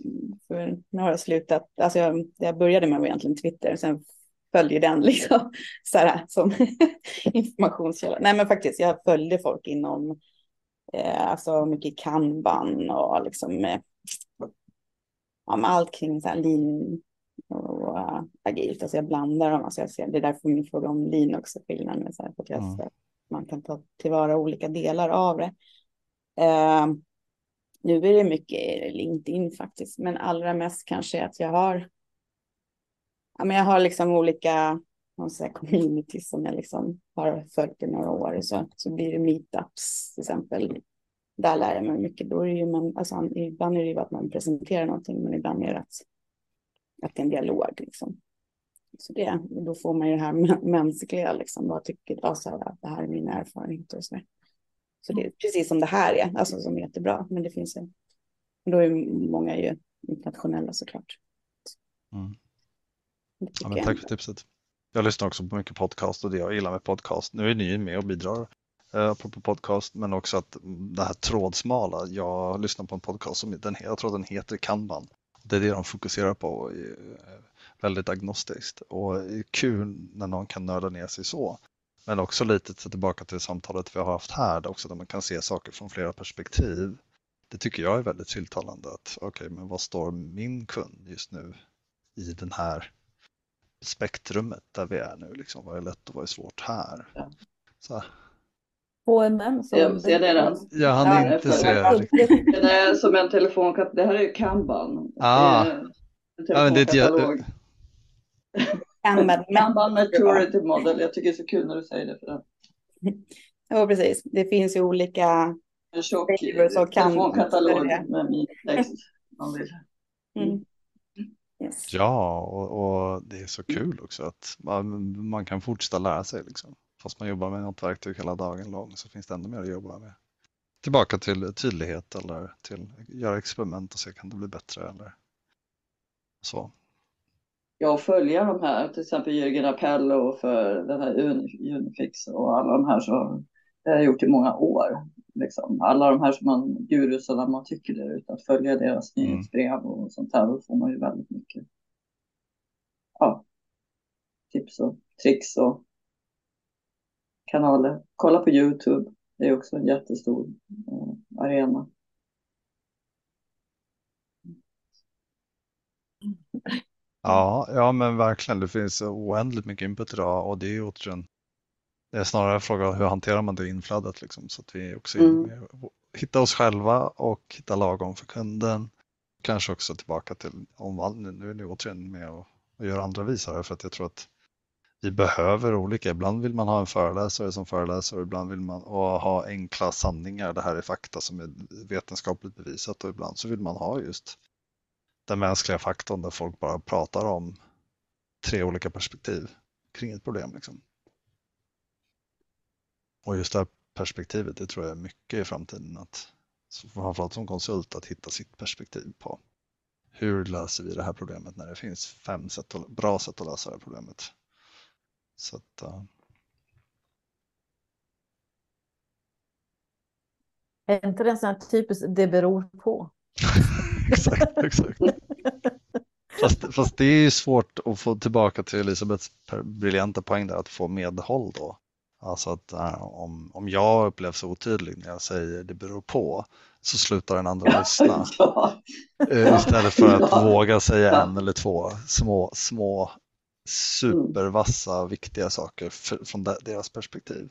för nu har jag slutat, alltså jag, jag började med egentligen Twitter, sen följde den (laughs) liksom så här, som (laughs) informationskälla. Nej, men faktiskt, jag följde folk inom eh, alltså mycket kanban och liksom eh, om allt kring så här, lean och uh, agilt. Alltså jag blandar dem. Alltså jag ser, det är därför min fråga om lean också skillnad med så här, att mm. man kan ta tillvara olika delar av det. Uh, nu är det mycket LinkedIn faktiskt, men allra mest kanske att jag har ja, men jag har liksom olika säga, communities som jag liksom har följt i några år. Så, så blir det meetups till exempel. Där lär jag mig mycket. Då är det ju man, alltså, ibland är det ju att man presenterar någonting, men ibland är det att, att det är en dialog. Liksom. Så det, då får man ju det här (laughs) mänskliga, liksom, vad tycker jag, så här, det här är min erfarenhet och så. Så det är precis som det här är, alltså som är jättebra, men det finns ju, då är många ju internationella såklart. Mm. Ja, men tack för tipset. Jag lyssnar också på mycket podcast och det jag gillar med podcast, nu är ni med och bidrar eh, på podcast, men också att det här trådsmala, jag lyssnar på en podcast som den, jag tror den heter Kanban. Det är det de fokuserar på, eh, väldigt agnostiskt och kul när någon kan nörda ner sig så. Men också lite tillbaka till samtalet vi har haft här, också där man kan se saker från flera perspektiv. Det tycker jag är väldigt tilltalande att okej, okay, men vad står min kund just nu i den här spektrumet där vi är nu. Liksom. Vad är lätt och vad är svårt här? Så. HMM. Som jag ser det den. Jag hann inte se. Den är som en telefonkatalog. Det här är Kanban. Ah. Det är en telefonkatalog. Ja, Kanban (laughs) Maturity Model. Jag tycker det är så kul när du säger det. För den. Ja, precis. Det finns ju olika En tjock telefonkatalog med min text. om man vill. Mm. Yes. Ja, och, och det är så kul också att man, man kan fortsätta lära sig. Liksom. Fast man jobbar med något verktyg hela dagen lång så finns det ändå mer att jobba med. Tillbaka till tydlighet eller till göra experiment och se kan det bli bättre eller så. Jag följer de här, till exempel Jürgen Appello för den här Uni- Unifix och alla de här så det har jag gjort i många år. Liksom. Alla de här som man, gurusarna man tycker där ute, att följa deras Mm. nyhetsbrev och sånt här, då får man ju väldigt mycket ja, tips och tricks och kanaler. Kolla på Youtube, det är också en jättestor eh, arena. Ja, ja men verkligen. Det finns oändligt mycket input idag och det är ju återigen det är snarare en fråga hur hanterar man det inflödet liksom så att vi också Mm. med, hitta oss själva och hitta lagom för kunden. Kanske också tillbaka till omvandling. Nu är det återigen med och, och göra andra visare för att jag tror att vi behöver olika. Ibland vill man ha en föreläsare som föreläser och ibland vill man ha enkla sanningar. Det här är fakta som är vetenskapligt bevisat och ibland så vill man ha just den mänskliga faktorn där folk bara pratar om tre olika perspektiv kring ett problem. Liksom. Och just det här perspektivet, det tror jag är mycket i framtiden. Att, framförallt som konsult, att hitta sitt perspektiv på hur löser vi det här problemet när det finns fem sätt att, bra sätt att lösa det här problemet. Så att, uh, Är inte det en sån här typiskt det beror på? (laughs) exakt, exakt. Fast, fast det är ju svårt att få tillbaka till Elisabeths briljanta poäng där, att få medhåll då. Alltså att äh, om, om jag upplevs otydlig när jag säger det beror på så slutar den andra (laughs) lyssna. ja. Eh, Istället för att Ja. våga säga Ja. en eller två små, små supervassa viktiga saker för, från de- deras perspektiv.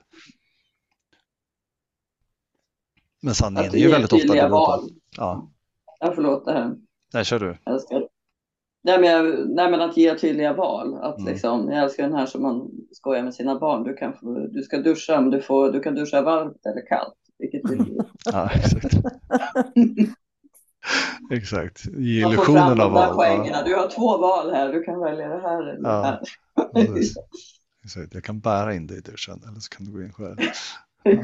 Men sanningen är ju väldigt ofta det beror på. Ja, Ja, förlåt, här. nej, kör du. Älskar. Nej, men, jag, nej, men att ge tydliga val. Att Mm. liksom, jag älskar den här som man skojar med sina barn. Du, kan du ska duscha, men du, får, du kan duscha varmt eller kallt. Vilket vill du? Ja, exakt. (laughs) (laughs) exakt. Ge illusionen av val. poängerna. Ja, Du har två val här. Du kan välja det här eller Ja. det här. (laughs) exakt. Jag kan bära in dig i duschen eller så kan du gå in själv. (laughs)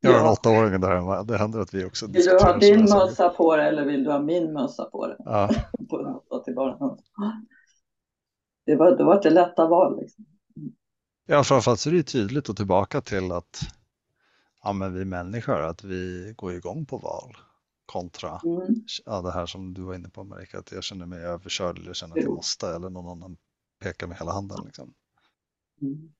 Jag har en Ja. åttaåring där hemma. Det händer att vi också Vill du ha din mössa på dig eller vill du ha min mössa på dig? Ja, till barnen. Det var, då var det lätta val. Liksom. Ja, framförallt så är det tydligt och tillbaka till att ja, men vi människor, att vi går igång på val kontra Mm. ja, det här som du var inne på Marika, att jag känner mig överkörd eller känner att jag måste eller någon annan pekar med hela handen. Liksom. Mm.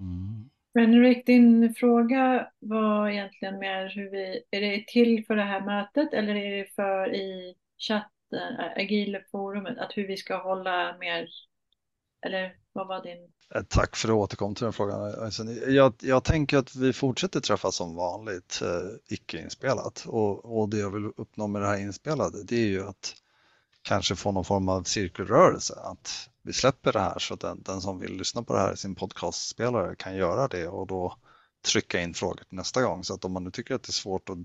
Mm. Men Rick, din fråga var egentligen mer hur vi, är det till för det här mötet eller är det för i chatten, Agile-forumet, att hur vi ska hålla mer, eller vad var din? Eh, tack för att du återkom till den frågan. Jag, jag tänker att vi fortsätter träffas som vanligt, eh, icke-inspelat. Och, och det jag vill uppnå med det här inspelade, det är ju att kanske få någon form av cirkelrörelse. Att vi släpper det här så att den, den som vill lyssna på det här i sin podcastspelare kan göra det och då trycka in frågor till nästa gång. Så att om man nu tycker att det är svårt att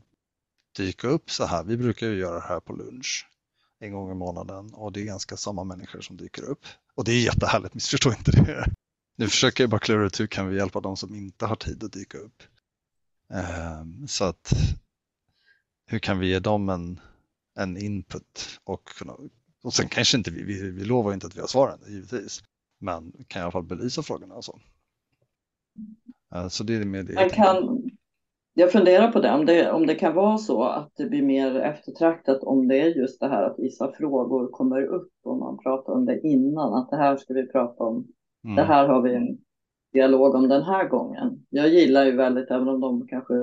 dyka upp så här, vi brukar ju göra det här på lunch en gång i månaden och det är ganska samma människor som dyker upp. Och det är jättehärligt, missförstå inte det. Nu försöker jag bara klura ut hur kan vi hjälpa de som inte har tid att dyka upp. Ehm, Så att hur kan vi ge dem en, en input och, kunna, och sen kanske inte vi, vi, vi lovar inte att vi har svaren givetvis, men kan i alla fall belysa frågorna och så. Eh, Så det är med det. Tänker. kan, jag funderar på det om, det, om det kan vara så att det blir mer eftertraktat om det är just det här att vissa frågor kommer upp och man pratar om det innan. Att det här ska vi prata om. Det Mm. här har vi en dialog om den här gången. Jag gillar ju väldigt, även om de kanske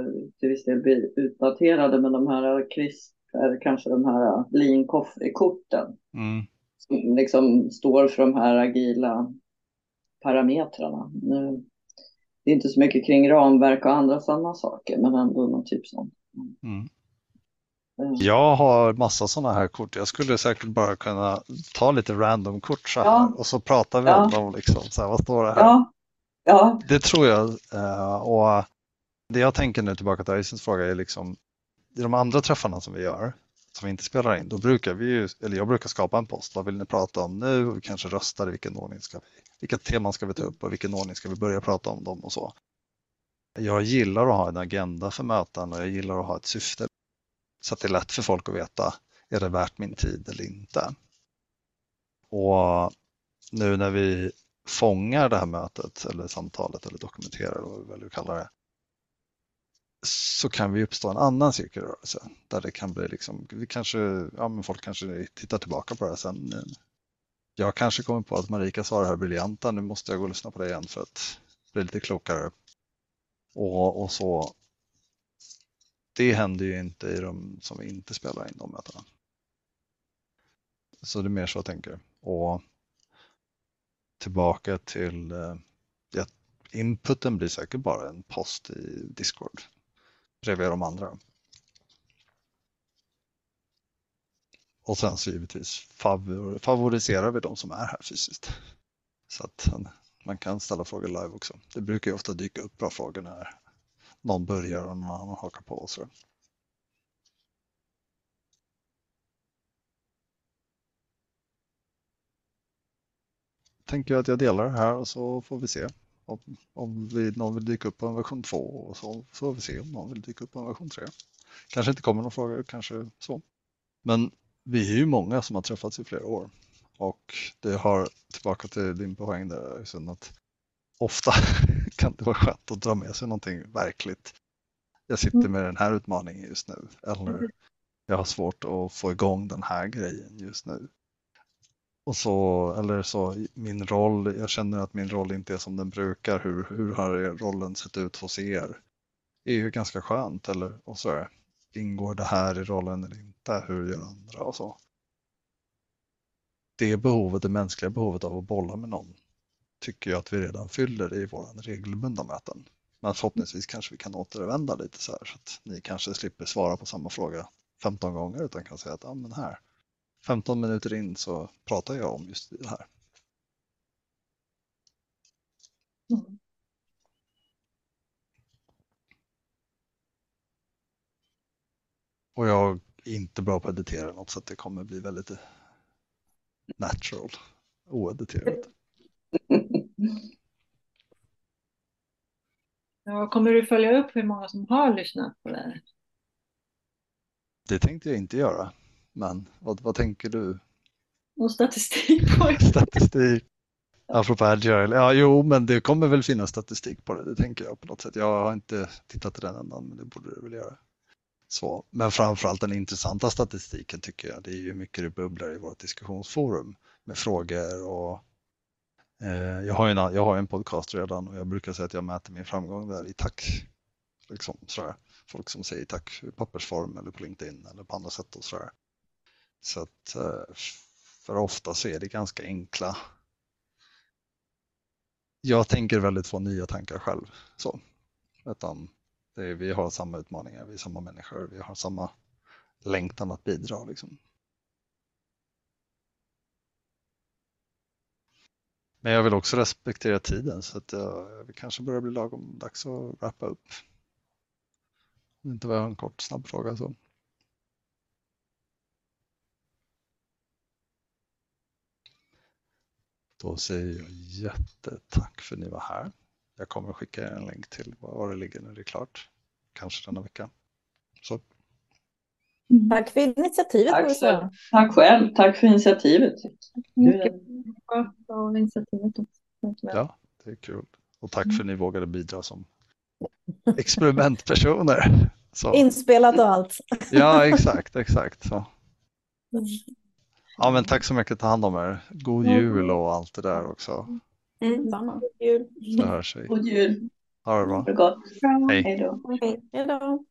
till viss del blir utdaterade, men de här CRISP, eller kanske de här lean coffee-korten Mm. som liksom står för de här agila parametrarna. Nu, det är inte så mycket kring ramverk och andra sådana saker, men ändå någon typ sånt. Mm. Eh, Jag har massa sådana här kort. Jag skulle säkert bara kunna ta lite random kort så här Ja. och så pratar vi Ja. om dem liksom. Så här, vad står det här? Ja, Ja, Det tror jag. eh, Och det jag tänker nu tillbaka till Aisens fråga är liksom i de andra träffarna som vi gör, som vi inte spelar in, då brukar vi ju, eller jag brukar skapa en post. Vad vill ni prata om nu? Och vi kanske röstar i vilken ordning ska vi, vilka teman ska vi ta upp och vilken ordning ska vi börja prata om dem och så. Jag gillar att ha en agenda för möten och jag gillar att ha ett syfte så att det är lätt för folk att veta, är det värt min tid eller inte? Och nu när vi fångar det här mötet eller samtalet eller dokumenterar vad vi väljer att kalla det så kan vi uppstå en annan cirkelrörelse där det kan bli liksom, vi kanske, ja men folk kanske tittar tillbaka på det här sen. Jag kanske kommer på att Marika sa det här briljanta, nu måste jag gå och lyssna på det igen för att bli lite klokare. Och, och så. Det händer ju inte i de som vi inte spelar in de mötena. Så det är mer så jag tänker. Och tillbaka till eh, ja, inputen blir säkert bara en post i Discord bredvid de andra. Och sen så givetvis favor, favoriserar vi de som är här fysiskt. Så att man kan ställa frågor live också. Det brukar ju ofta dyka upp bra frågor när någon börjar och någon annan hakar på. Och så. Tänker jag att jag delar det här och så får vi se om, om vi, någon vill dyka upp på en version 2 och så får vi se om någon vill dyka upp på en version 3. Kanske inte kommer några frågor, kanske så. Men vi är ju många som har träffats i flera år och det har, tillbaka till din poäng där, sen att ofta (laughs) kan det vara skönt att dra med sig någonting verkligt. Jag sitter med den här utmaningen just nu eller jag har svårt att få igång den här grejen just nu. Och så, eller så, min roll, jag känner att min roll inte är som den brukar. Hur, hur har rollen sett ut hos er? Det är ju ganska skönt, eller och så är Ingår det här i rollen eller inte? Hur gör andra och så? Det behovet, det mänskliga behovet av att bolla med någon tycker jag att vi redan fyller i våra regelbundna möten. Men förhoppningsvis kanske vi kan återvända lite så här så att ni kanske slipper svara på samma fråga 15 gånger utan kan säga att ja, men här, 15 minuter in så pratar jag om just det här. Mm. Och jag är inte bra på att editera något så det kommer bli väldigt natural, oediterat. (laughs) Ja, kommer du följa upp hur många som har lyssnat på det här? Det tänkte jag inte göra. Men vad, vad tänker du? Och statistik på det? (laughs) Statistik. Apropå Agile. Ja, jo, men det kommer väl finnas statistik på det. Det tänker jag på något sätt. Jag har inte tittat i den ändan, men det borde det väl göra. Så, men framförallt den intressanta statistiken tycker jag. Det är ju mycket det bubblar i vårt diskussionsforum med frågor och eh, jag, har en, jag har en podcast redan och jag brukar säga att jag mäter min framgång där i tack. Liksom, sådär. Folk som säger tack i pappersform eller på LinkedIn eller på andra sätt och sådär. Så att eh, för ofta så är det ganska enkla. Jag tänker väldigt få nya tankar själv. Så. Utan är, vi har samma utmaningar, vi är samma människor, vi har samma längtan att bidra. Liksom. Men jag vill också respektera tiden så att eh, det kanske börjar bli lagom dags att wrappa upp. Om det inte var en kort snabb fråga så. Då säger jag jättetack för att ni var här. Jag kommer att skicka er en länk till var det ligger när det är klart. Kanske denna vecka. Så. Tack för initiativet. Tack, så, tack själv. Tack för initiativet. Mycket bra av initiativet. Ja, det är kul. Och tack för att ni vågade bidra som experimentpersoner. Så. Inspelat och allt. Ja, exakt, exakt. Så. Ja, men tack så mycket. Ta hand om er. God jul och allt det där också. Mm, samma. Jul. Så hörs vi. God jul. Ha det bra. Ha det gott. Hej. Hej då. Hej då.